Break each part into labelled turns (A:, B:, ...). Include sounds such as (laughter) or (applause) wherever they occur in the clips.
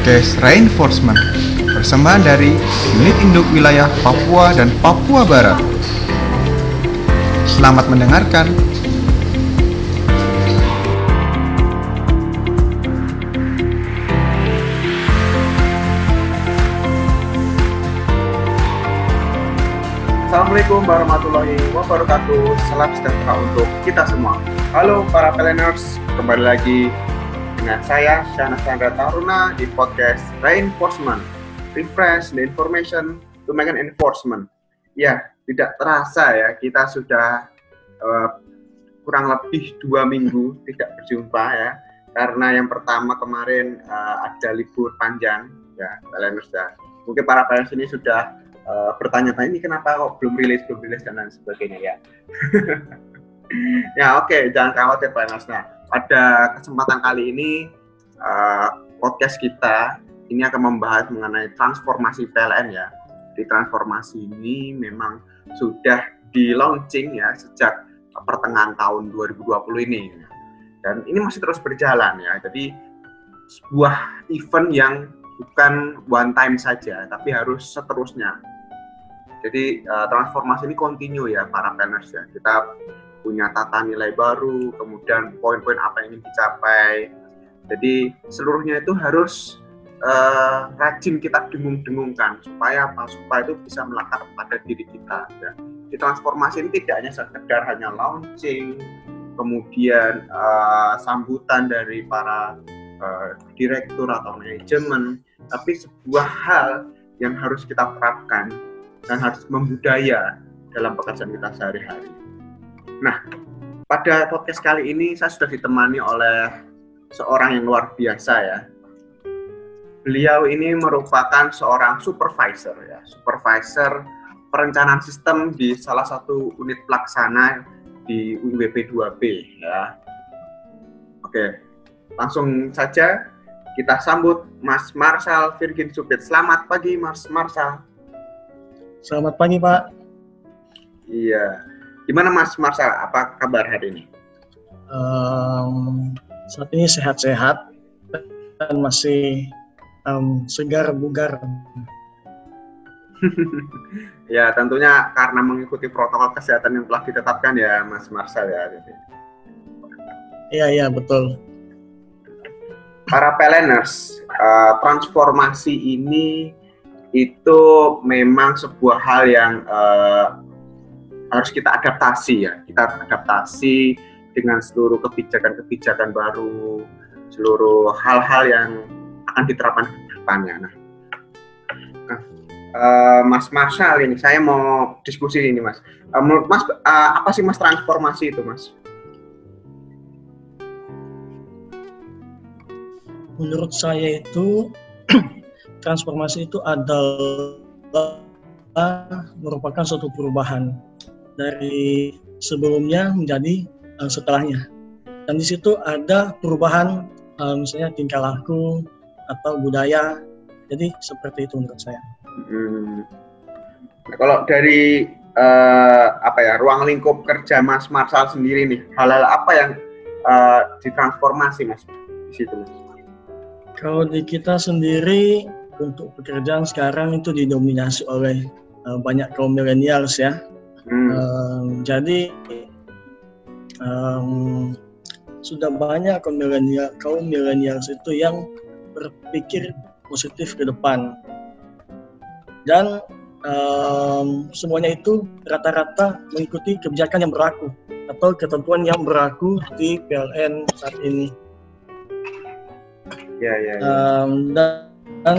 A: podcast Reinforcement persembahan dari Unit Induk Wilayah Papua dan Papua Barat. Selamat mendengarkan.
B: Assalamualaikum warahmatullahi wabarakatuh. Salam sejahtera untuk kita semua. Halo para planners, kembali lagi dengan saya Shana Chandra Taruna di podcast Reinforcement. Refresh the information to make an enforcement. Ya, tidak terasa ya kita sudah uh, kurang lebih dua minggu (laughs) tidak berjumpa ya. Karena yang pertama kemarin uh, ada libur panjang ya, planners ya. Mungkin para planners ini sudah uh, bertanya-tanya ini kenapa kok belum rilis belum rilis dan lain sebagainya ya (laughs) ya oke okay, jangan khawatir Pak Nah pada kesempatan kali ini uh, podcast kita ini akan membahas mengenai transformasi PLN ya di transformasi ini memang sudah di launching ya sejak pertengahan tahun 2020 ini dan ini masih terus berjalan ya jadi sebuah event yang bukan one time saja, tapi harus seterusnya. Jadi uh, transformasi ini kontinu ya para planners ya. Kita punya tata nilai baru, kemudian poin-poin apa yang ingin dicapai. Jadi seluruhnya itu harus uh, rajin kita dengung-dengungkan supaya apa? Supaya itu bisa melekat pada diri kita. Ya. Di transformasi ini tidak hanya sekedar hanya launching, kemudian uh, sambutan dari para uh, direktur atau manajemen, tapi sebuah hal yang harus kita terapkan dan harus membudaya dalam pekerjaan kita sehari-hari. Nah, pada podcast kali ini saya sudah ditemani oleh seorang yang luar biasa ya. Beliau ini merupakan seorang supervisor ya, supervisor perencanaan sistem di salah satu unit pelaksana di UWP 2B ya. Oke, langsung saja kita sambut Mas Marsal Virgin Supit. Selamat pagi Mas Marsal.
C: Selamat pagi Pak.
B: Iya. Gimana Mas Marsal? Apa kabar hari ini?
C: Um, saat ini sehat-sehat dan masih um, segar bugar. (laughs)
B: ya tentunya karena mengikuti protokol kesehatan yang telah ditetapkan ya Mas Marsal ya.
C: Iya iya betul
B: para planners, uh, transformasi ini itu memang sebuah hal yang uh, harus kita adaptasi ya. Kita adaptasi dengan seluruh kebijakan-kebijakan baru, seluruh hal-hal yang akan diterapkan ke depannya. Nah, uh, Mas Marshall ini saya mau diskusi ini Mas. Uh, Mas uh, apa sih Mas transformasi itu Mas?
C: menurut saya itu (clears throat) transformasi itu adalah merupakan suatu perubahan dari sebelumnya menjadi uh, setelahnya. Dan di situ ada perubahan uh, misalnya tingkah laku atau budaya. Jadi seperti itu menurut saya.
B: Hmm. Nah, kalau dari uh, apa ya ruang lingkup kerja Mas Marsal sendiri nih, hal-hal apa yang uh, ditransformasi Mas di situ Mas?
C: Kalau di kita sendiri untuk pekerjaan sekarang itu didominasi oleh uh, banyak kaum milenials ya. Hmm. Um, jadi um, sudah banyak kaum milenial kaum milenials itu yang berpikir positif ke depan dan um, semuanya itu rata-rata mengikuti kebijakan yang berlaku atau ketentuan yang berlaku di PLN saat ini.
B: Ya, ya, ya.
C: Um, dan, dan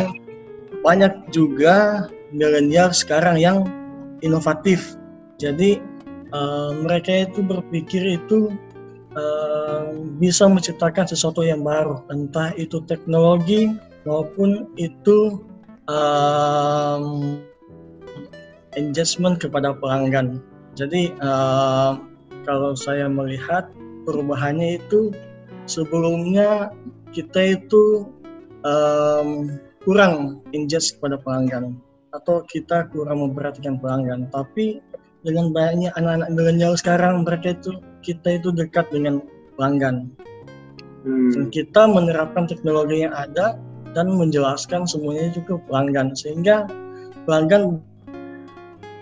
C: banyak juga milenial sekarang yang inovatif. Jadi uh, mereka itu berpikir itu uh, bisa menciptakan sesuatu yang baru, entah itu teknologi maupun itu um, engagement kepada pelanggan. Jadi uh, kalau saya melihat perubahannya itu sebelumnya kita itu um, kurang engage kepada pelanggan atau kita kurang memperhatikan pelanggan tapi dengan banyaknya anak-anak milenial sekarang mereka itu kita itu dekat dengan pelanggan hmm. dan kita menerapkan teknologi yang ada dan menjelaskan semuanya juga pelanggan sehingga pelanggan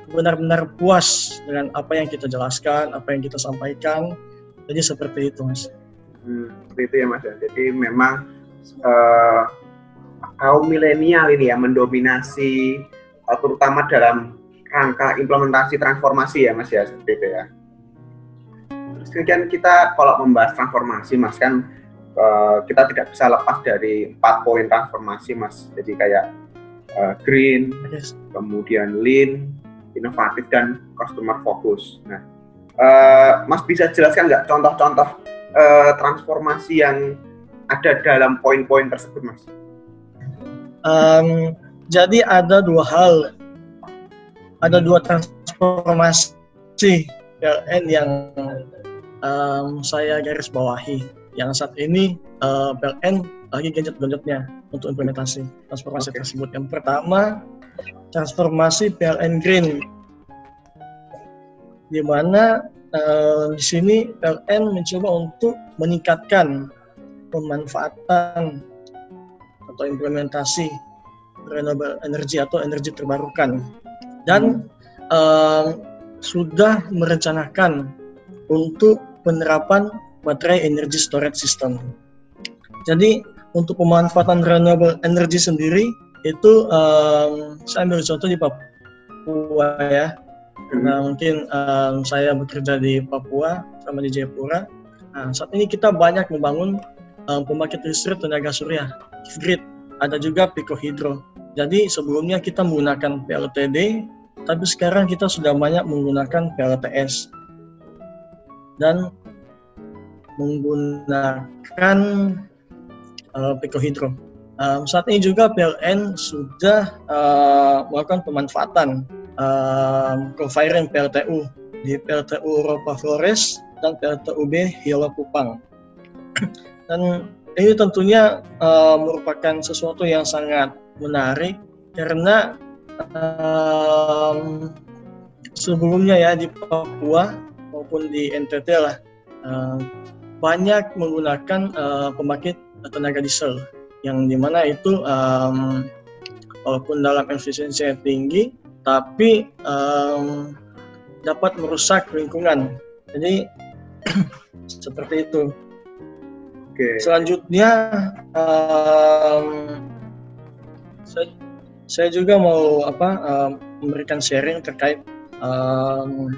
C: benar-benar puas dengan apa yang kita jelaskan, apa yang kita sampaikan. Jadi seperti itu, Mas.
B: Hmm, seperti itu ya, Mas. Jadi memang uh, kaum milenial ini ya mendominasi uh, terutama dalam rangka implementasi transformasi ya, Mas ya, seperti itu ya. Terus kemudian kita kalau membahas transformasi, Mas kan uh, kita tidak bisa lepas dari empat poin transformasi, Mas. Jadi kayak uh, green, yes. kemudian lean, inovatif dan customer focus. Nah, uh, Mas bisa jelaskan nggak contoh-contoh uh, transformasi yang ada dalam poin-poin tersebut, Mas?
C: Um, jadi ada dua hal, ada dua transformasi PLN yang um, saya garis bawahi. Yang saat ini uh, PLN lagi genjot-genjotnya untuk implementasi transformasi okay. tersebut. Yang pertama transformasi PLN Green di mana uh, di sini PLN mencoba untuk meningkatkan pemanfaatan atau implementasi renewable energy atau energi terbarukan dan uh, sudah merencanakan untuk penerapan baterai energy storage system. Jadi untuk pemanfaatan renewable energy sendiri itu um, saya ambil contoh di Papua ya. Karena mungkin um, saya bekerja di Papua sama di Jayapura. Nah, saat ini kita banyak membangun um, pembangkit listrik tenaga surya grid. Ada juga Pico Hydro jadi sebelumnya kita menggunakan PLTD tapi sekarang kita sudah banyak menggunakan PLTS dan menggunakan uh, Pico Hydro Um, saat ini juga PLN sudah uh, melakukan pemanfaatan um, co-firing PLTU di PLTU Europa Flores dan PLTU B Hilo Kupang. (clears throat) dan ini tentunya uh, merupakan sesuatu yang sangat menarik karena um, sebelumnya ya di Papua maupun di NTT lah uh, banyak menggunakan uh, pembangkit tenaga diesel yang di mana itu um, walaupun dalam efisiensi yang tinggi tapi um, dapat merusak lingkungan jadi (clears throat) seperti itu okay. selanjutnya um, saya, saya juga mau apa um, memberikan sharing terkait um,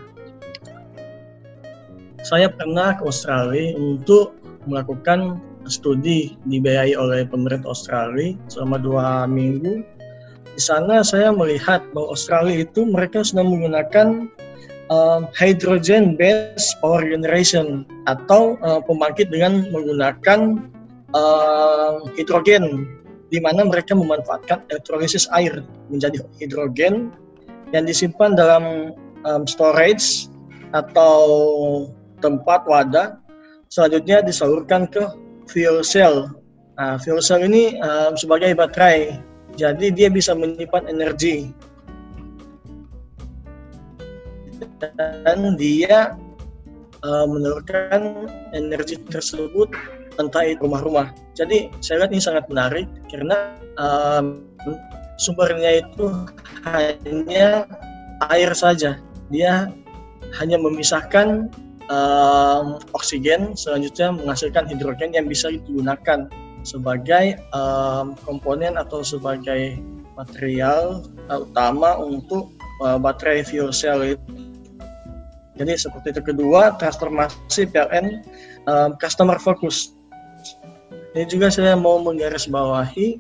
C: saya pernah ke Australia untuk melakukan studi dibiayai oleh pemerintah Australia selama dua minggu. Di sana saya melihat bahwa Australia itu mereka sudah menggunakan um, hydrogen based power generation atau uh, pembangkit dengan menggunakan uh, hidrogen di mana mereka memanfaatkan elektrolisis air menjadi hidrogen yang disimpan dalam um, storage atau tempat wadah. Selanjutnya disalurkan ke fuel cell. Nah, fuel cell ini uh, sebagai baterai, jadi dia bisa menyimpan energi. Dan dia uh, energi tersebut itu rumah-rumah. Jadi saya lihat ini sangat menarik karena um, sumbernya itu hanya air saja. Dia hanya memisahkan um, oksigen selanjutnya menghasilkan hidrogen yang bisa digunakan sebagai um, komponen atau sebagai material utama untuk uh, baterai fuel cell itu. Jadi seperti itu kedua transformasi PLN um, customer focus. Ini juga saya mau menggarisbawahi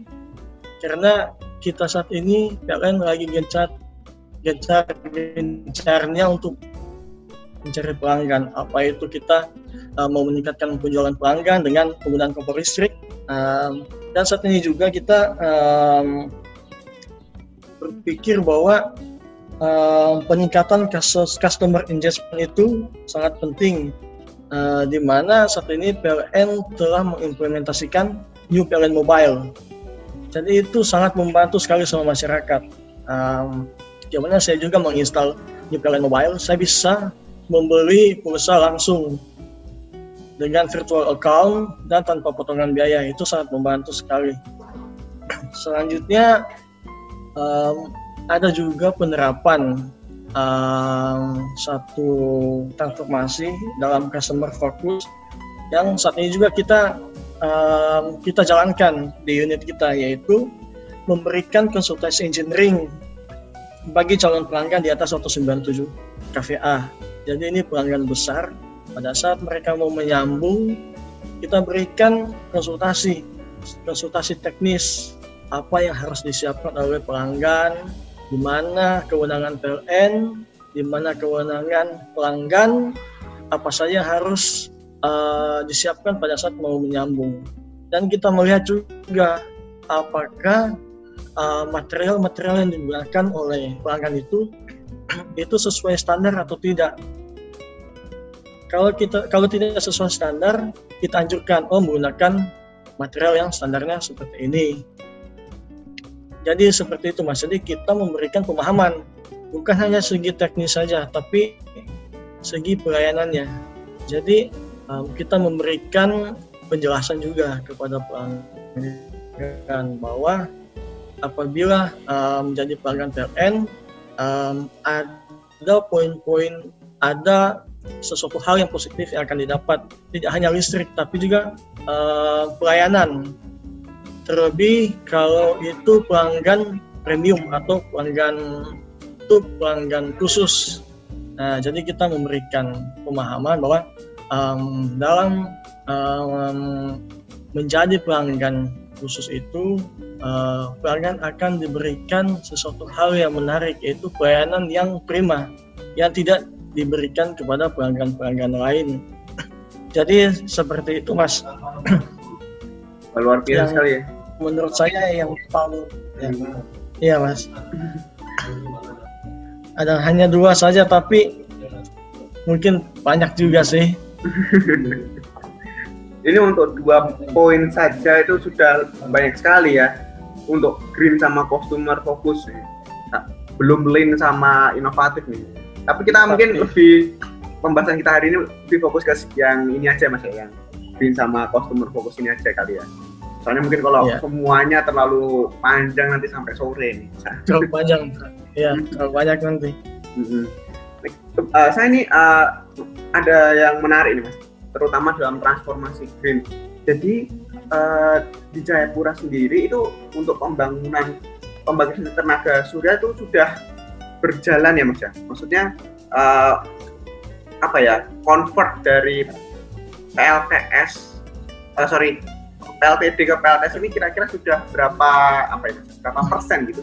C: karena kita saat ini PLN lagi gencar gencar gencarnya untuk mencari pelanggan. Apa itu kita uh, mau meningkatkan penjualan pelanggan dengan penggunaan kompor listrik. Um, dan saat ini juga kita um, berpikir bahwa um, peningkatan kasus customer engagement itu sangat penting. Uh, di mana saat ini PLN telah mengimplementasikan New PLN Mobile. Jadi itu sangat membantu sekali sama masyarakat. Um, Gimana saya juga menginstal New PLN Mobile, saya bisa membeli pulsa langsung dengan virtual account dan tanpa potongan biaya itu sangat membantu sekali. selanjutnya um, ada juga penerapan um, satu transformasi dalam customer focus yang saat ini juga kita um, kita jalankan di unit kita yaitu memberikan konsultasi engineering bagi calon pelanggan di atas 197 KVA. Jadi ini pelanggan besar. Pada saat mereka mau menyambung, kita berikan konsultasi, konsultasi teknis apa yang harus disiapkan oleh pelanggan, di mana kewenangan PLN, di mana kewenangan pelanggan, apa saja harus uh, disiapkan pada saat mau menyambung. Dan kita melihat juga apakah eh, material-material uh, yang digunakan oleh pelanggan itu (clears throat) itu sesuai standar atau tidak. Kalau kita kalau tidak sesuai standar, kita anjurkan oh menggunakan material yang standarnya seperti ini. Jadi seperti itu Mas. Jadi kita memberikan pemahaman bukan hanya segi teknis saja, tapi segi pelayanannya. Jadi um, kita memberikan penjelasan juga kepada pelanggan bahwa apabila um, menjadi pelanggan PLN um, ada poin-poin ada sesuatu hal yang positif yang akan didapat tidak hanya listrik tapi juga uh, pelayanan terlebih kalau itu pelanggan premium atau pelanggan itu pelanggan khusus nah jadi kita memberikan pemahaman bahwa um, dalam um, menjadi pelanggan khusus itu uh, pelanggan akan diberikan sesuatu hal yang menarik yaitu pelayanan yang prima yang tidak diberikan kepada pelanggan-pelanggan lain. Jadi seperti itu mas.
B: Luar biasa sekali ya.
C: Menurut saya yang paling ya, iya mas. Ada hanya dua saja tapi mungkin banyak juga sih. (laughs)
B: Ini untuk dua poin saja itu sudah banyak sekali ya untuk green sama customer fokus nah, belum lean sama inovatif nih. Tapi kita mungkin lebih pembahasan kita hari ini lebih fokus ke yang ini aja mas ya, yang green sama customer fokus ini aja kali ya. Soalnya mungkin kalau yeah. semuanya terlalu panjang nanti sampai sore nih. (laughs)
C: Terlalu panjang, ya terlalu banyak nanti. Mm -hmm.
B: uh, saya ini uh, ada yang menarik nih mas terutama dalam transformasi green. Jadi uh, di Jayapura sendiri itu untuk pembangunan pembangkit tenaga surya itu sudah berjalan ya mas ya. Maksudnya uh, apa ya convert dari PLTS, uh, sorry PLTD ke PLTS ini kira-kira sudah berapa apa ya berapa persen gitu?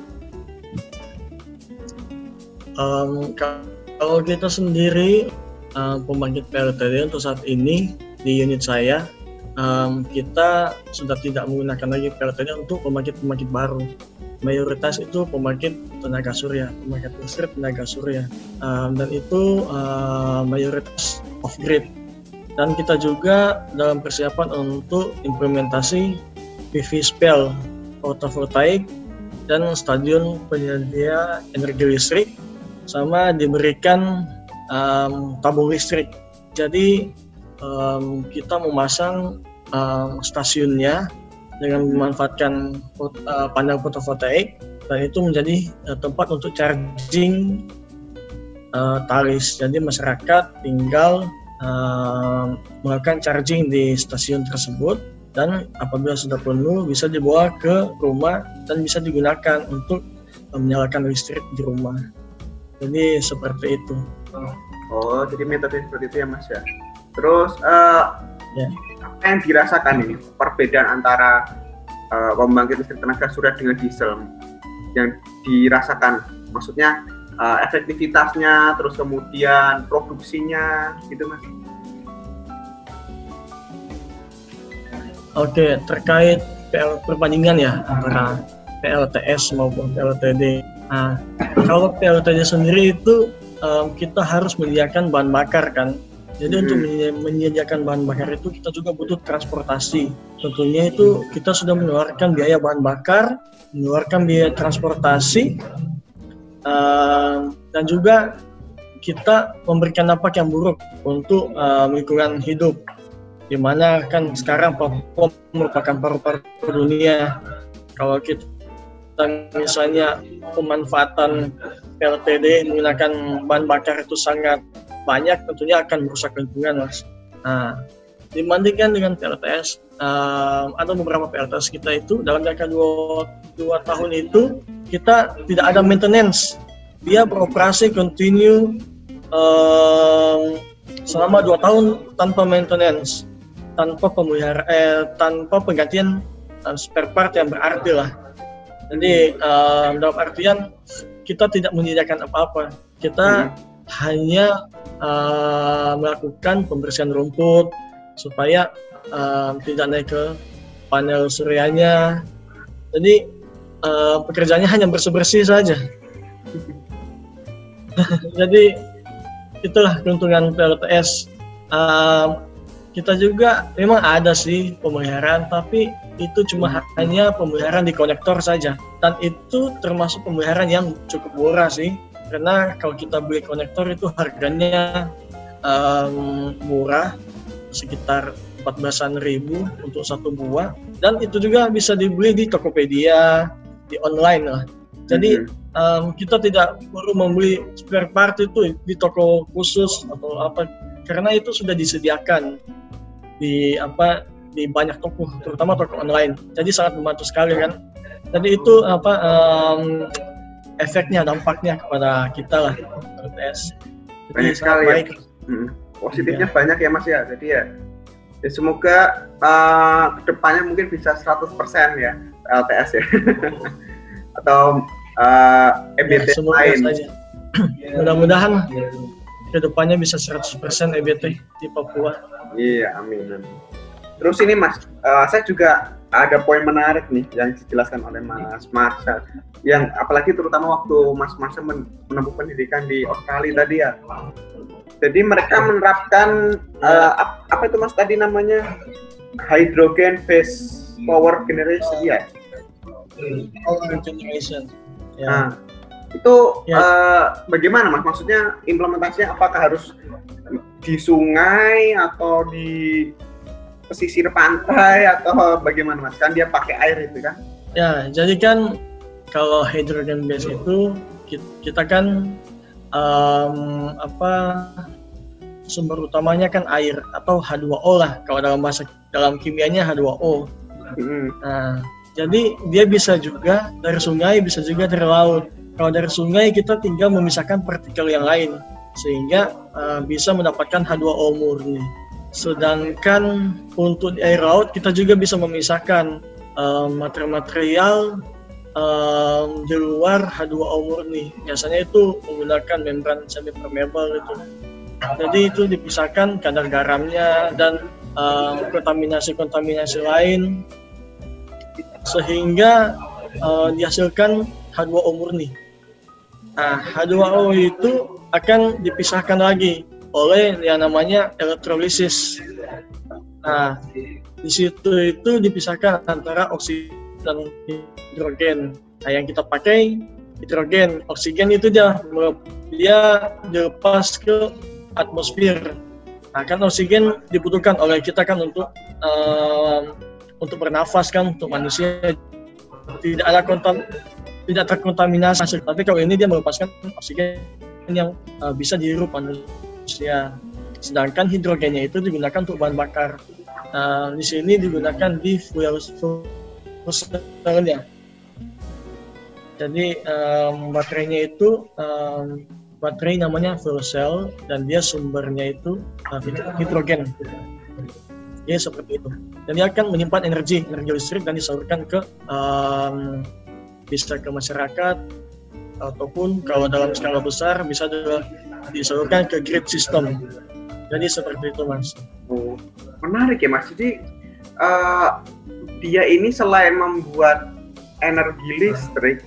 C: Um, kalau kita sendiri uh, pembangkit PLTD untuk saat ini di unit saya um, kita sudah tidak menggunakan lagi PLTD untuk pembangkit-pembangkit baru. Mayoritas itu pembangkit tenaga surya, pembangkit listrik tenaga surya, um, dan itu uh, mayoritas off grid. Dan kita juga dalam persiapan untuk implementasi PV spell fotovoltaik dan stadion penyedia energi listrik sama diberikan um, tabung listrik. Jadi um, kita memasang um, stasiunnya dengan memanfaatkan uh, panel fotovoltaik dan itu menjadi uh, tempat untuk charging uh, talis. Jadi masyarakat tinggal uh, melakukan charging di stasiun tersebut dan apabila sudah penuh bisa dibawa ke rumah dan bisa digunakan untuk menyalakan listrik di rumah. Jadi seperti itu.
B: Oh, jadi metode seperti itu ya Mas ya. Terus uh, ya. apa yang dirasakan ini perbedaan antara uh, pembangkit listrik tenaga surya dengan diesel yang dirasakan? Maksudnya uh, efektivitasnya, terus kemudian produksinya, gitu Mas?
C: Oke, terkait PL perbandingan ya antara PLTS maupun PLTD. Nah, kalau PLTD sendiri itu um, kita harus menyediakan bahan bakar kan. Jadi hmm. untuk menyediakan bahan bakar itu kita juga butuh transportasi. Tentunya itu kita sudah mengeluarkan biaya bahan bakar, mengeluarkan biaya transportasi, um, dan juga kita memberikan dampak yang buruk untuk um, lingkungan hidup. Di mana kan sekarang Papua merupakan paru-paru dunia kalau kita misalnya pemanfaatan PLTD menggunakan bahan bakar itu sangat banyak tentunya akan merusak lingkungan mas. Nah, dibandingkan dengan PLTS um, ada beberapa PLTS kita itu dalam jangka dua, dua tahun itu kita tidak ada maintenance dia beroperasi continue um, selama dua tahun tanpa maintenance tanpa pemeliharaan eh, tanpa penggantian uh, spare part yang berarti lah jadi um, dalam artian kita tidak menyediakan apa-apa. Kita hmm. hanya uh, melakukan pembersihan rumput supaya uh, tidak naik ke panel suryanya. Jadi uh, pekerjaannya hanya bersih-bersih saja. (laughs) Jadi itulah keuntungan PLTS. Uh, kita juga memang ada sih pemeliharaan, tapi itu cuma hanya pemeliharaan di konektor saja dan itu termasuk pemeliharaan yang cukup murah sih karena kalau kita beli konektor itu harganya um, murah sekitar 14 ribu untuk satu buah dan itu juga bisa dibeli di Tokopedia di online lah jadi um, kita tidak perlu membeli spare part itu di toko khusus atau apa karena itu sudah disediakan di apa di banyak toko, terutama toko online. Jadi sangat membantu sekali kan. Jadi itu apa um, efeknya, dampaknya kepada kita lah LTS.
B: Jadi banyak sekali ya. baik. ya. Hmm. Positifnya ya. banyak ya Mas ya. Jadi ya, ya semoga uh, ke depannya mungkin bisa 100% ya LTS ya. (laughs) Atau uh, EBT ya, lain.
C: Mudah-mudahan ke depannya bisa 100% EBT di Papua.
B: Iya, amin. amin. Terus ini Mas, uh, saya juga ada poin menarik nih yang dijelaskan oleh Mas Marcel. Yang apalagi terutama waktu Mas Marcel menempuh pendidikan di Australia tadi ya. Jadi mereka menerapkan uh, apa itu Mas tadi namanya hydrogen based power generation ya.
C: Power generation.
B: Ya. Nah, itu ya. uh, bagaimana Mas? Maksudnya implementasinya apakah harus di sungai atau di pesisir pantai atau bagaimana mas? Kan dia pakai air itu kan?
C: Ya, jadi kan kalau hydrogen base itu kita kan um, apa sumber utamanya kan air atau H2O lah kalau dalam bahasa dalam kimianya H2O. Hmm. Nah, jadi dia bisa juga dari sungai, bisa juga dari laut. Kalau dari sungai kita tinggal memisahkan partikel yang lain sehingga uh, bisa mendapatkan H2O murni. Sedangkan untuk di air laut kita juga bisa memisahkan material-material um, di luar H2O murni. Biasanya itu menggunakan membran semi permeable itu. Jadi itu dipisahkan kadar garamnya dan kontaminasi-kontaminasi lain sehingga uh, dihasilkan H2O murni. Nah, H2O itu akan dipisahkan lagi oleh yang namanya elektrolisis. Nah, di situ itu dipisahkan antara oksigen dan hidrogen. Nah, yang kita pakai hidrogen, oksigen itu dia dia dilepas ke atmosfer. Nah, kan oksigen dibutuhkan oleh kita kan untuk uh, untuk bernafas kan untuk manusia tidak ada kontam tidak terkontaminasi. Tapi kalau ini dia melepaskan oksigen yang uh, bisa dihirup manusia manusia. Sedangkan hidrogennya itu digunakan untuk bahan bakar. Nah, di sini digunakan di fuel cellnya. Jadi um, baterainya itu um, baterai namanya fuel cell dan dia sumbernya itu uh, hidrogen. Ya seperti itu. Dan dia akan menyimpan energi, energi listrik dan disalurkan ke um, bisa ke masyarakat ataupun kalau dalam skala besar bisa juga disalurkan ke grid system. Jadi seperti itu mas.
B: Oh, menarik ya mas. Jadi uh, dia ini selain membuat energi listrik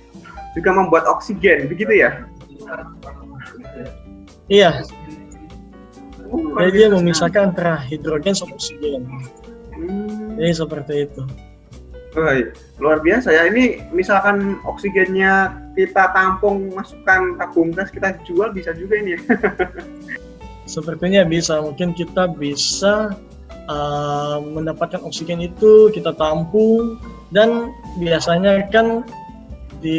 B: juga membuat oksigen, begitu ya?
C: Iya. Oh, Jadi dia memisahkan antara hidrogen sama oksigen. Hmm. Jadi seperti itu.
B: Oh, iya. luar biasa ya. Ini misalkan oksigennya kita tampung, masukkan tabung gas, kita jual bisa juga ini ya. (laughs)
C: Sepertinya bisa. Mungkin kita bisa uh, mendapatkan oksigen itu, kita tampung, dan biasanya kan di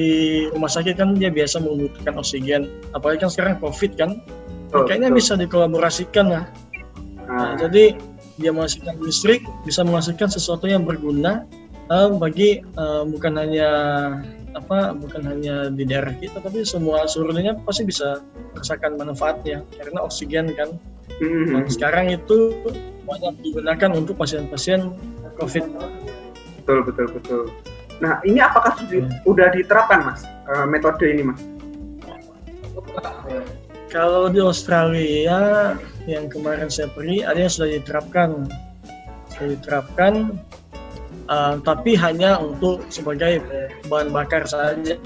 C: rumah sakit kan dia biasa membutuhkan oksigen apalagi kan sekarang covid kan
B: Betul,
C: kayaknya
B: betul.
C: bisa dikolaborasikan lah
B: Nah,
C: Nah, jadi dia menghasilkan listrik bisa menghasilkan sesuatu yang berguna eh, bagi eh, bukan hanya apa bukan hanya di daerah kita tapi semua seluruh dunia pasti bisa merasakan manfaatnya karena oksigen kan
B: hmm,
C: dan sekarang itu banyak digunakan untuk pasien-pasien COVID.
B: betul betul betul. Nah, ini apakah sudah, udah diterapkan mas eh, metode ini mas?
C: Kalau di Australia yang kemarin saya pergi ada yang sudah diterapkan, sudah diterapkan, uh, tapi hanya untuk sebagai bahan bakar saja,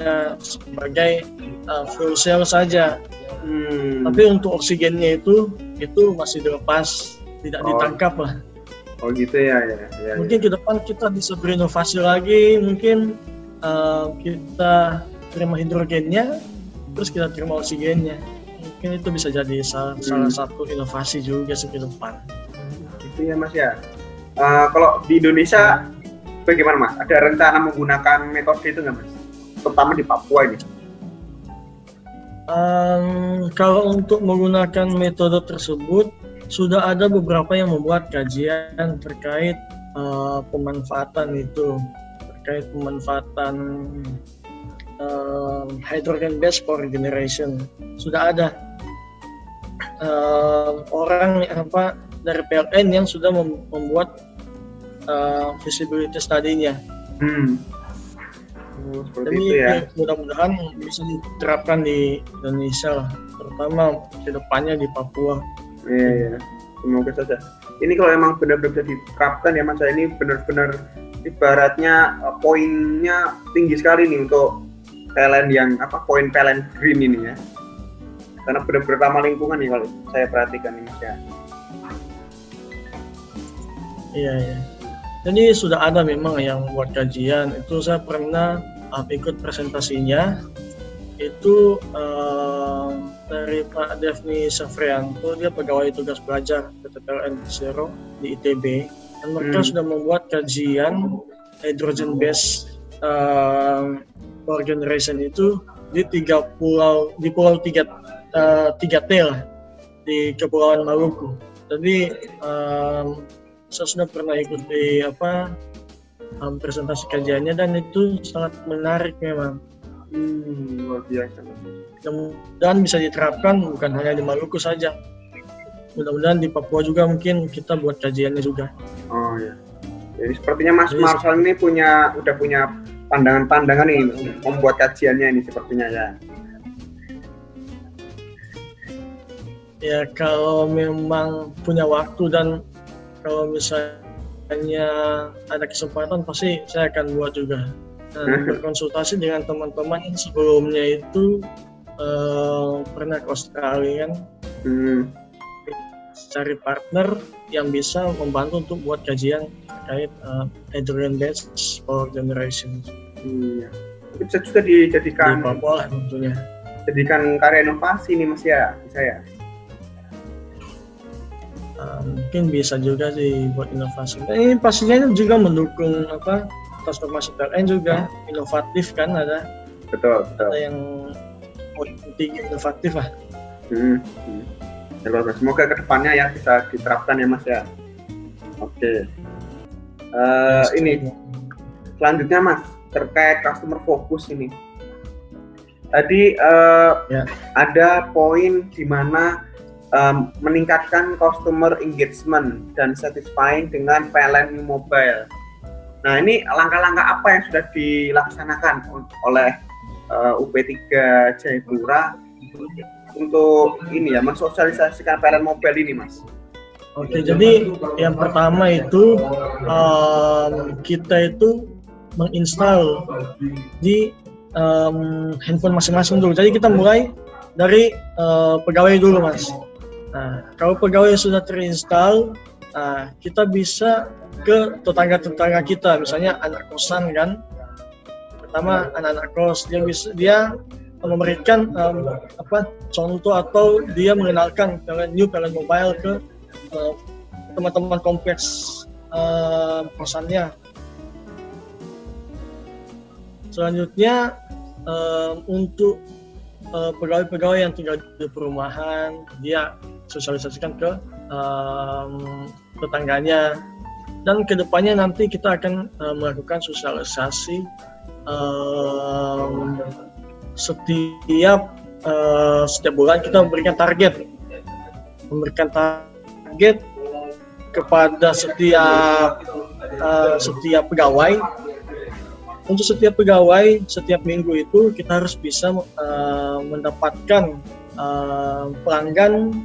C: sebagai uh, fuel cell saja.
B: Hmm.
C: Tapi untuk oksigennya itu itu masih dilepas, tidak
B: Oh.
C: ditangkap lah.
B: Oh gitu ya ya. ya,
C: Mungkin ke depan kita bisa berinovasi lagi, mungkin uh, kita terima hidrogennya, terus kita terima oksigennya. Mungkin itu bisa jadi salah, salah satu inovasi juga sih ke depan.
B: Gitu ya mas ya. Eh, kalau di Indonesia bagaimana mas? Ada rencana menggunakan metode itu nggak mas? Terutama di Papua ini.
C: Um, kalau untuk menggunakan metode tersebut, sudah ada beberapa yang membuat kajian terkait uh, pemanfaatan itu, terkait pemanfaatan um, hydrogen based power generation. Sudah ada um, orang apa dari PLN yang sudah mem- membuat uh, feasibility study-nya.
B: Hmm. Oh, seperti
C: Jadi
B: ya.
C: mudah-mudahan bisa diterapkan di Indonesia lah, terutama ke depannya di Papua.
B: Iya, iya. Semoga saja. Ini kalau emang benar-benar bisa diterapkan ya mas, ya, ini benar-benar ibaratnya eh, poinnya tinggi sekali nih untuk PLN yang apa poin PLN green ini ya. Karena benar-benar ramah lingkungan nih kalau saya perhatikan ini mas ya.
C: Iya, iya. Jadi sudah ada memang yang buat kajian. Itu saya pernah uh, ikut presentasinya. Itu uh, dari Pak Devni Safrianto, dia pegawai tugas belajar PTPLN Zero di ITB. Dan mereka
B: Hmm.
C: sudah membuat kajian hydrogen based uh, power generation itu di tiga pulau di pulau tiga uh, tiga T lah di Kepulauan Maluku. Jadi um, saya sudah pernah ikut di apa um, presentasi kajiannya dan itu sangat menarik memang.
B: Hmm, luar biasa.
C: Dan bisa diterapkan bukan hanya di Maluku saja. Mudah-mudahan di Papua juga mungkin kita buat kajiannya juga.
B: Oh ya. Jadi sepertinya Mas
C: Jadi-
B: Marshall ini punya udah punya pandangan-pandangan nih membuat kajiannya ini sepertinya ya.
C: Ya kalau memang punya waktu dan kalau misalnya ada kesempatan pasti saya akan buat juga. Dan berkonsultasi dengan teman-teman yang sebelumnya itu eh, pernah ke Australia kan
B: Hmm.
C: cari partner yang bisa membantu untuk buat kajian terkait uh, hydrogen based power generation
B: Iya. Itu bisa juga
C: di
B: dijadikan
C: Papua lah tentunya.
B: jadikan karya inovasi nih Mas ya, bisa ya.
C: Uh, mungkin bisa juga dibuat inovasi. Dan ini pastinya juga mendukung apa transformasi PLN juga inovatif kan ada
B: Betul, betul.
C: ada yang tinggi inovatif lah.
B: Hmm. hmm. Ya. Semoga ke depannya ya bisa diterapkan ya Mas ya. Oke. Eh, ini selanjutnya Mas terkait customer focus ini. Tadi eh,
C: Ya.
B: ada poin di mana em, meningkatkan customer engagement dan satisfying dengan PLN Mobile. Nah ini langkah-langkah apa yang sudah dilaksanakan oleh eh, UP3 Jayapura untuk ini ya mensosialisasikan PLN Mobile ini Mas?
C: Oke, jadi yang pertama itu um, kita itu menginstal di um, handphone masing-masing dulu. Jadi kita mulai dari uh, pegawai dulu, mas. Nah, kalau pegawai sudah terinstall, nah, kita bisa ke tetangga-tetangga kita, misalnya anak kosan kan. Pertama anak-anak kos dia bisa dia memberikan um, apa contoh atau dia mengenalkan PLN new PLN mobile ke uh, teman-teman kompleks uh, kosannya. selanjutnya um, untuk uh, pegawai-pegawai yang tinggal di perumahan dia sosialisasikan ke um, tetangganya. Dan ke depannya nanti kita akan uh, melakukan sosialisasi um, setiap uh, setiap bulan kita memberikan target. Memberikan target kepada setiap uh, setiap pegawai untuk setiap pegawai setiap minggu itu kita harus bisa uh, mendapatkan uh, pelanggan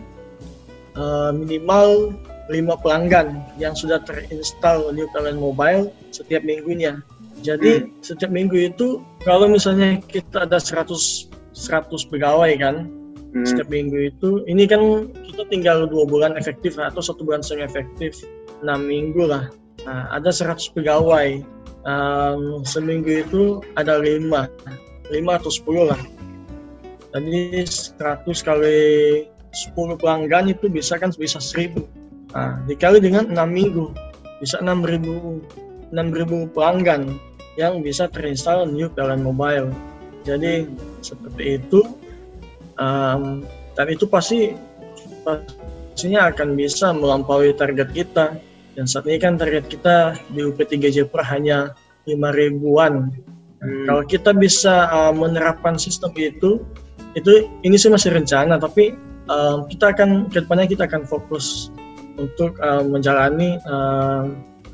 C: uh, minimal lima pelanggan yang sudah terinstall New Talent Mobile setiap minggunya. Jadi hmm. setiap minggu itu kalau misalnya kita ada 100 100 pegawai kan hmm. setiap minggu itu ini kan kita tinggal dua bulan efektif atau satu bulan setengah efektif enam minggu lah. Nah, ada 100 pegawai um, seminggu itu ada lima lima atau sepuluh lah. Jadi 100 kali 10 pelanggan itu bisa kan bisa 1000 nah, dikali dengan 6 minggu bisa 6000 6000 pelanggan yang bisa terinstall new PLN mobile. Jadi seperti itu um, dan itu pasti pastinya akan bisa melampaui target kita dan saat ini kan target kita di UP3 Jepra hanya 5 ribuan. Hmm. Kalau kita bisa uh, menerapkan sistem itu, itu ini sih masih rencana, tapi uh, kita akan ke depannya kita akan fokus untuk uh, menjalani uh,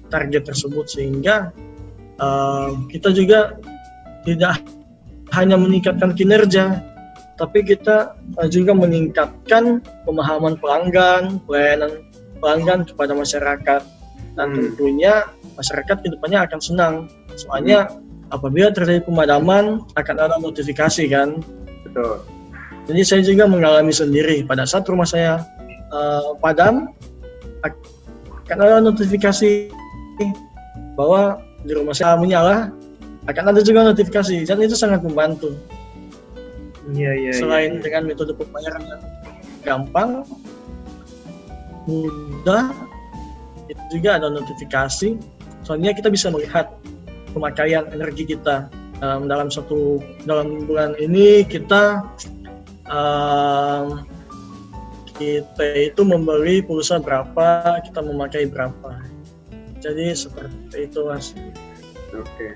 C: target tersebut sehingga uh, kita juga tidak hanya meningkatkan kinerja, tapi kita uh, juga meningkatkan pemahaman pelanggan, pelayanan pelanggan kepada masyarakat dan hmm. tentunya masyarakat ke depannya akan senang soalnya hmm. apabila terjadi pemadaman akan ada notifikasi kan
B: betul
C: jadi saya juga mengalami sendiri pada saat rumah saya uh, padam akan ada notifikasi bahwa di rumah saya menyala akan ada juga notifikasi dan itu sangat membantu
B: iya iya,
C: iya. selain iya. dengan metode pembayaran yang gampang mudah itu juga ada notifikasi soalnya kita bisa melihat pemakaian energi kita um, dalam satu dalam bulan ini kita um, kita itu membeli pulsa berapa kita memakai berapa jadi seperti itu mas
B: oke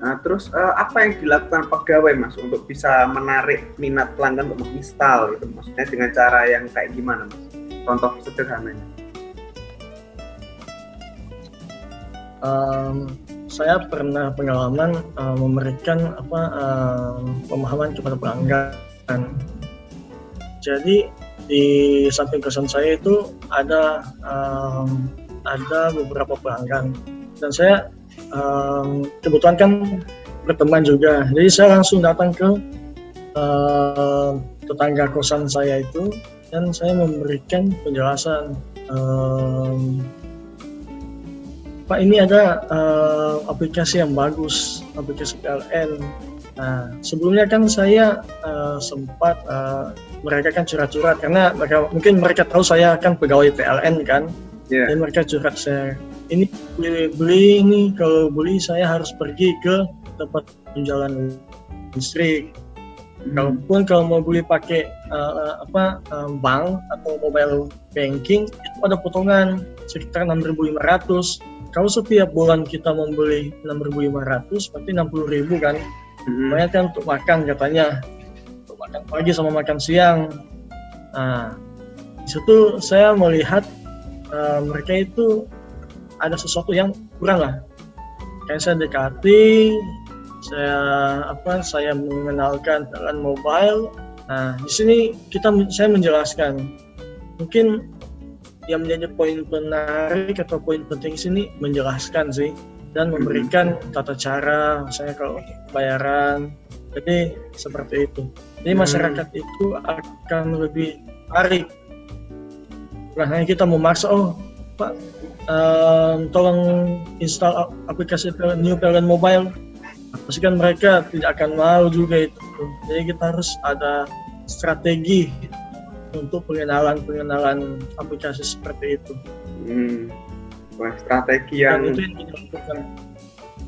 B: Nah, terus uh, apa yang dilakukan pegawai mas untuk bisa menarik minat pelanggan untuk menginstal gitu? Maksudnya dengan cara yang kayak gimana mas? Contoh sederhananya?
C: Um, saya pernah pengalaman uh, memberikan apa uh, pemahaman kepada pelanggan. Jadi di samping kosan saya itu ada um, ada beberapa pelanggan dan saya um, kebetulan kan berteman juga. Jadi saya langsung datang ke uh, tetangga kosan saya itu dan saya memberikan penjelasan um, Pak ini ada uh, aplikasi yang bagus aplikasi PLN nah sebelumnya kan saya uh, sempat uh, mereka kan curhat-curhat karena mereka mungkin mereka tahu saya kan pegawai PLN kan? Yeah. dan mereka curhat saya ini beli, beli ini kalau beli saya harus pergi ke tempat penjualan listrik Hmm. Kalaupun kalau mau beli pakai uh, apa uh, bank atau mobile banking itu ada potongan sekitar 6.500. Kalau setiap bulan kita membeli 6.500 berarti 60.000 kan. Hmm. Banyak kan untuk makan katanya. Untuk makan pagi sama makan siang. Nah, di situ saya melihat uh, mereka itu ada sesuatu yang kurang lah. Kayak saya dekati, saya apa saya mengenalkan dengan mobile. Nah di sini kita saya menjelaskan. Mungkin yang menjadi poin menarik atau poin penting sini menjelaskan sih. Dan memberikan tata cara misalnya kalau bayaran. Jadi seperti itu. Jadi hmm. masyarakat hmm. itu akan lebih tarik. Nah hanya kita memaksa oh pak um, tolong install aplikasi New Parent Mobile pasti kan mereka tidak akan mau juga itu jadi kita harus ada strategi untuk pengenalan pengenalan aplikasi seperti itu
B: hmm. Wah, strategi yang,
C: Dan itu yang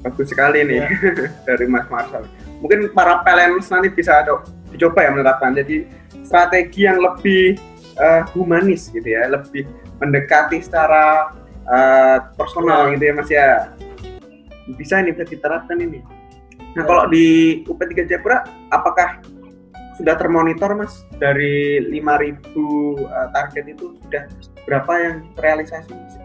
B: bagus sekali nih
C: Ya. (laughs)
B: dari Mas Marshall. Mungkin para PLNers nanti bisa do- dicoba ya menerapkan. Jadi strategi yang lebih eh, humanis gitu ya, lebih mendekati secara eh, personal gitu ya Mas ya. Bisa ini bisa diterapkan ini. Nah kalau di UP3 Jayapura, apakah sudah termonitor Mas dari 5.000 eh, target itu sudah berapa yang terrealisasi? Mas?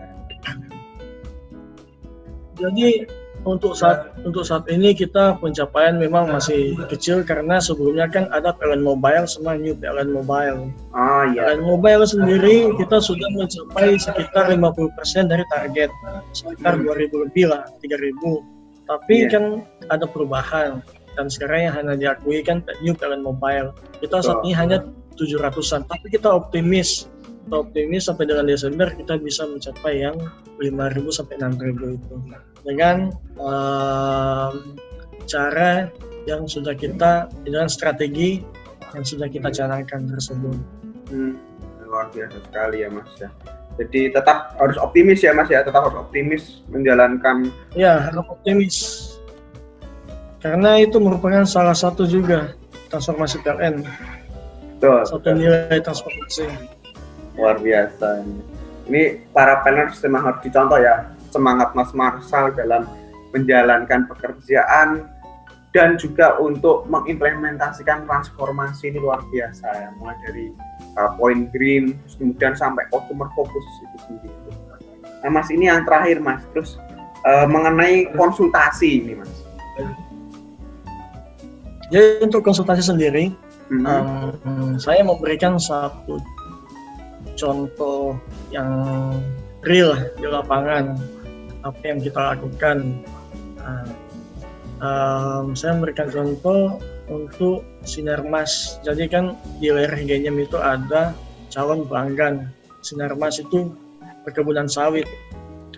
C: Jadi untuk saat untuk saat ini kita pencapaian memang masih kecil karena sebelumnya kan ada PLN Mobile sama New PLN Mobile.
B: Oh iya.
C: PLN Mobile sendiri kita sudah mencapai sekitar 50% dari target, sekitar 2000 lebih lah, 3000. Tapi
B: Iya.
C: kan ada perubahan dan sekarang yang hanya diakui kan New PLN Mobile. Kita saat ini hanya 700-an, tapi kita optimis. Kita optimis sampai dengan Desember kita bisa mencapai yang 5.000 sampai 6.000 itu dengan em, cara yang sudah kita dengan strategi yang sudah kita canangkan tersebut.
B: Hmm, luar biasa sekali ya Mas ya. Jadi tetap harus optimis ya Mas ya, tetap harus optimis menjalankan.
C: Ya, harap optimis. Karena itu merupakan salah satu juga transformasi PLN,
B: Betul,
C: satu
B: betul.
C: nilai transformasi.
B: luar biasa ini. Ini para planners memang harus dicontoh ya semangat Mas Marshall dalam menjalankan pekerjaan dan juga untuk mengimplementasikan transformasi ini luar biasa ya mulai dari uh, point green terus kemudian sampai customer focus itu sendiri. Nah Mas ini yang terakhir Mas terus uh, mengenai konsultasi ini Mas.
C: Jadi untuk konsultasi sendiri,
B: Mhm.
C: em, saya memberikan satu contoh yang real di lapangan apa yang kita lakukan. Nah, em, saya memberikan contoh untuk Sinarmas. Jadi kan di layar IG-nya itu ada calon pelanggan. Sinarmas itu perkebunan sawit.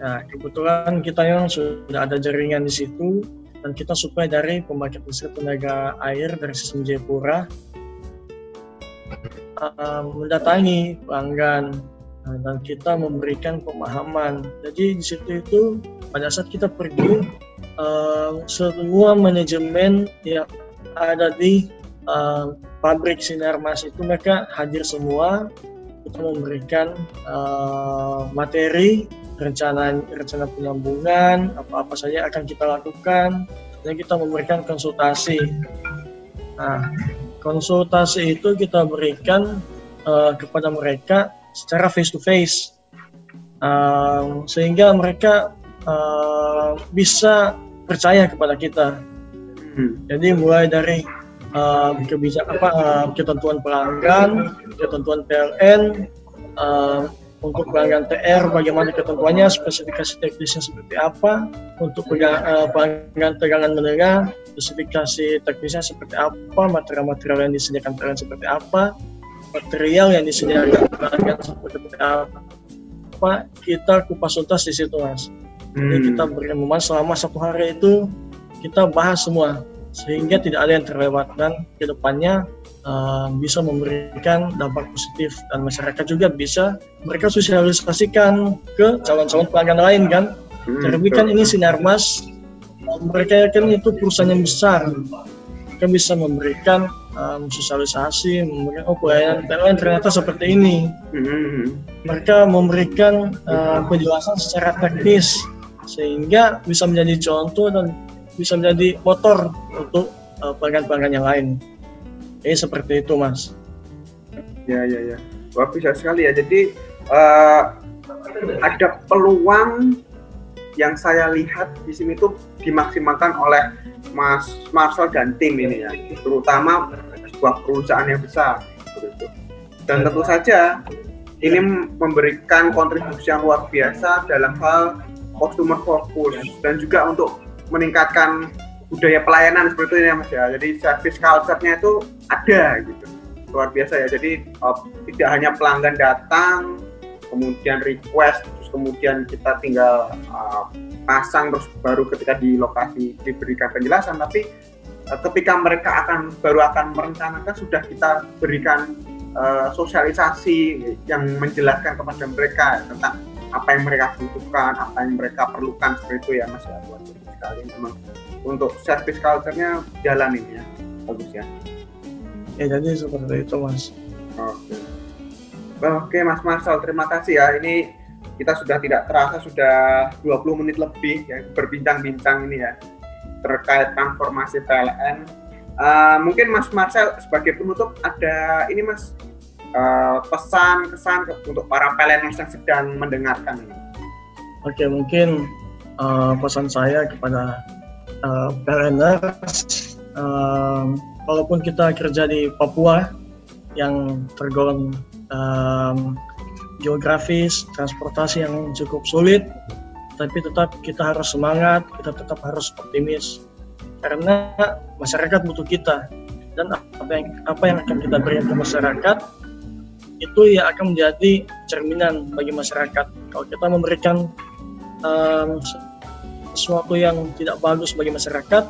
C: Nah, kebetulan kita yang sudah ada jaringan di situ dan kita supply dari pembangkit listrik tenaga air dari sistem Jayapura uh, mendatangi pelanggan Nah, dan kita memberikan pemahaman. Jadi di situ itu pada saat kita pergi uh, semua manajemen yang ada di uh, pabrik Sinarmas itu mereka hadir semua. Kita memberikan uh, materi rencana rencana penyambungan apa-apa saja akan kita lakukan dan kita memberikan konsultasi. Nah, konsultasi itu kita berikan uh, kepada mereka secara face to face, Um, sehingga mereka uh, bisa percaya kepada kita.
B: Hmm.
C: Jadi mulai dari uh, kebijakan apa uh, ketentuan pelanggan, ketentuan PLN, uh, untuk pelanggan TR bagaimana ketentuannya, spesifikasi teknisnya seperti apa, untuk pegang- uh, pelanggan tegangan menengah, spesifikasi teknisnya seperti apa, material-material yang disediakan PLN seperti apa, material yang disediakan pelanggan seperti apa, kita kupas tuntas di situ mas. Jadi
B: Hmm.
C: kita berikan momen selama satu hari itu kita bahas semua sehingga tidak ada yang terlewat dan ke depannya uh, bisa memberikan dampak positif dan masyarakat juga bisa mereka sosialisasikan ke calon-calon pelanggan lain kan.
B: Hmm,
C: Terlebih kan ini Sinarmas mereka kan itu perusahaan yang besar. Mereka bisa memberikan um, sosialisasi, memberikan oh pelayanan PLN ternyata seperti ini
B: Hmm.
C: mereka memberikan uh, penjelasan secara teknis sehingga bisa menjadi contoh dan bisa menjadi motor untuk uh, pelanggan-pelanggan yang lain. Jadi seperti itu, Mas.
B: Ya, ya, ya. Wah, bisa sekali ya. Jadi eh, ada peluang yang saya lihat di sini tuh dimaksimalkan oleh Mas Marcel dan tim ini ya, terutama sebuah perusahaan yang besar. begitu. Dan tentu saja ini memberikan kontribusi yang luar biasa dalam hal customer focus dan juga untuk meningkatkan budaya pelayanan seperti itu ya Mas ya. Jadi service culture-nya itu ada gitu luar biasa ya. Jadi uh, tidak hanya pelanggan datang, kemudian request, terus kemudian kita tinggal uh, pasang terus baru ketika di lokasi diberikan penjelasan, tapi uh, ketika mereka akan baru akan merencanakan sudah kita berikan uh, sosialisasi yang menjelaskan kepada mereka tentang apa yang mereka butuhkan, apa yang mereka perlukan seperti itu ya Mas ya. Sekali. Memang untuk service culture-nya jalan ini ya. Bagus ya.
C: Ya jadi seperti itu mas.
B: Oke. Oke Mas Marcel terima kasih ya. Ini kita sudah tidak terasa sudah 20 menit lebih ya berbincang-bincang ini ya terkait transformasi PLN uh, mungkin Mas Marcel sebagai penutup ada ini Mas uh, pesan kesan untuk para PLN yang sedang mendengarkan ini?
C: Oke, mungkin uh, pesan saya kepada uh, uh, walaupun kita kerja di Papua yang tergolong um, geografis, transportasi yang cukup sulit, tapi tetap kita harus semangat, kita tetap harus optimis, karena masyarakat butuh kita dan apa yang apa yang akan kita berikan ke masyarakat itu ya akan menjadi cerminan bagi masyarakat. Kalau kita memberikan um, sesuatu yang tidak bagus bagi masyarakat,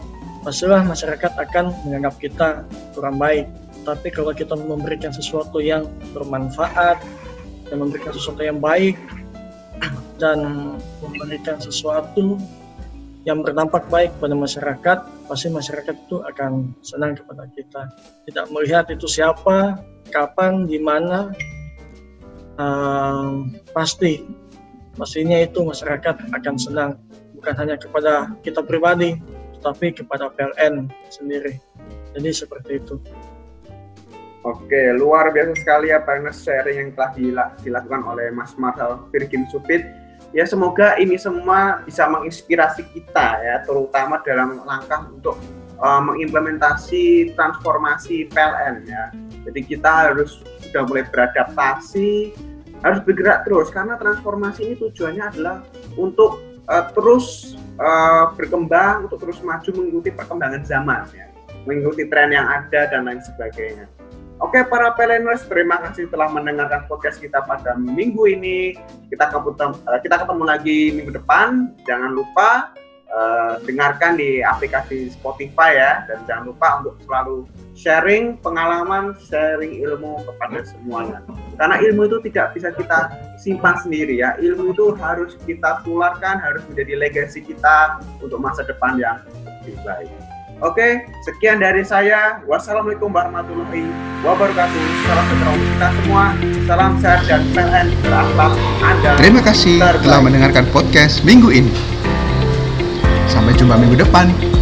C: pastilah masyarakat akan menganggap kita kurang baik. Tapi kalau kita memberikan sesuatu yang bermanfaat, dan memberikan sesuatu yang baik, (clears throat) dan memberikan sesuatu yang berdampak baik pada masyarakat, pasti masyarakat itu akan senang kepada kita. Tidak melihat itu siapa, kapan, di mana, um, pasti pastinya itu masyarakat akan senang bukan hanya kepada kita pribadi tetapi kepada PLN sendiri jadi seperti itu
B: Oke, luar biasa sekali ya banyak sharing yang telah dilakukan oleh Mas Marcel Virgin Supit. Ya semoga ini semua bisa menginspirasi kita ya, terutama dalam langkah untuk uh, mengimplementasi transformasi PLN ya. Jadi kita harus sudah mulai beradaptasi, harus bergerak terus karena transformasi ini tujuannya adalah untuk uh, terus uh, berkembang, untuk terus maju mengikuti perkembangan zaman ya, mengikuti tren yang ada dan lain sebagainya. Oke para peleners, terima kasih telah mendengarkan podcast kita pada minggu ini. Kita ketemu, kita ketemu lagi minggu depan. Jangan lupa uh, dengarkan di aplikasi Spotify ya, dan jangan lupa untuk selalu sharing pengalaman, sharing ilmu kepada semuanya. Karena ilmu itu tidak bisa kita simpan sendiri ya. Ilmu itu harus kita tularkan, harus menjadi legasi kita untuk masa depan yang lebih baik. Oke, sekian dari saya. Wassalamualaikum warahmatullahi wabarakatuh. Salam sejahtera untuk kita semua. Salam sehat dan PLN berakhlak Anda.
A: Terima kasih
B: terbaik.
A: telah mendengarkan podcast minggu ini. Sampai jumpa minggu depan.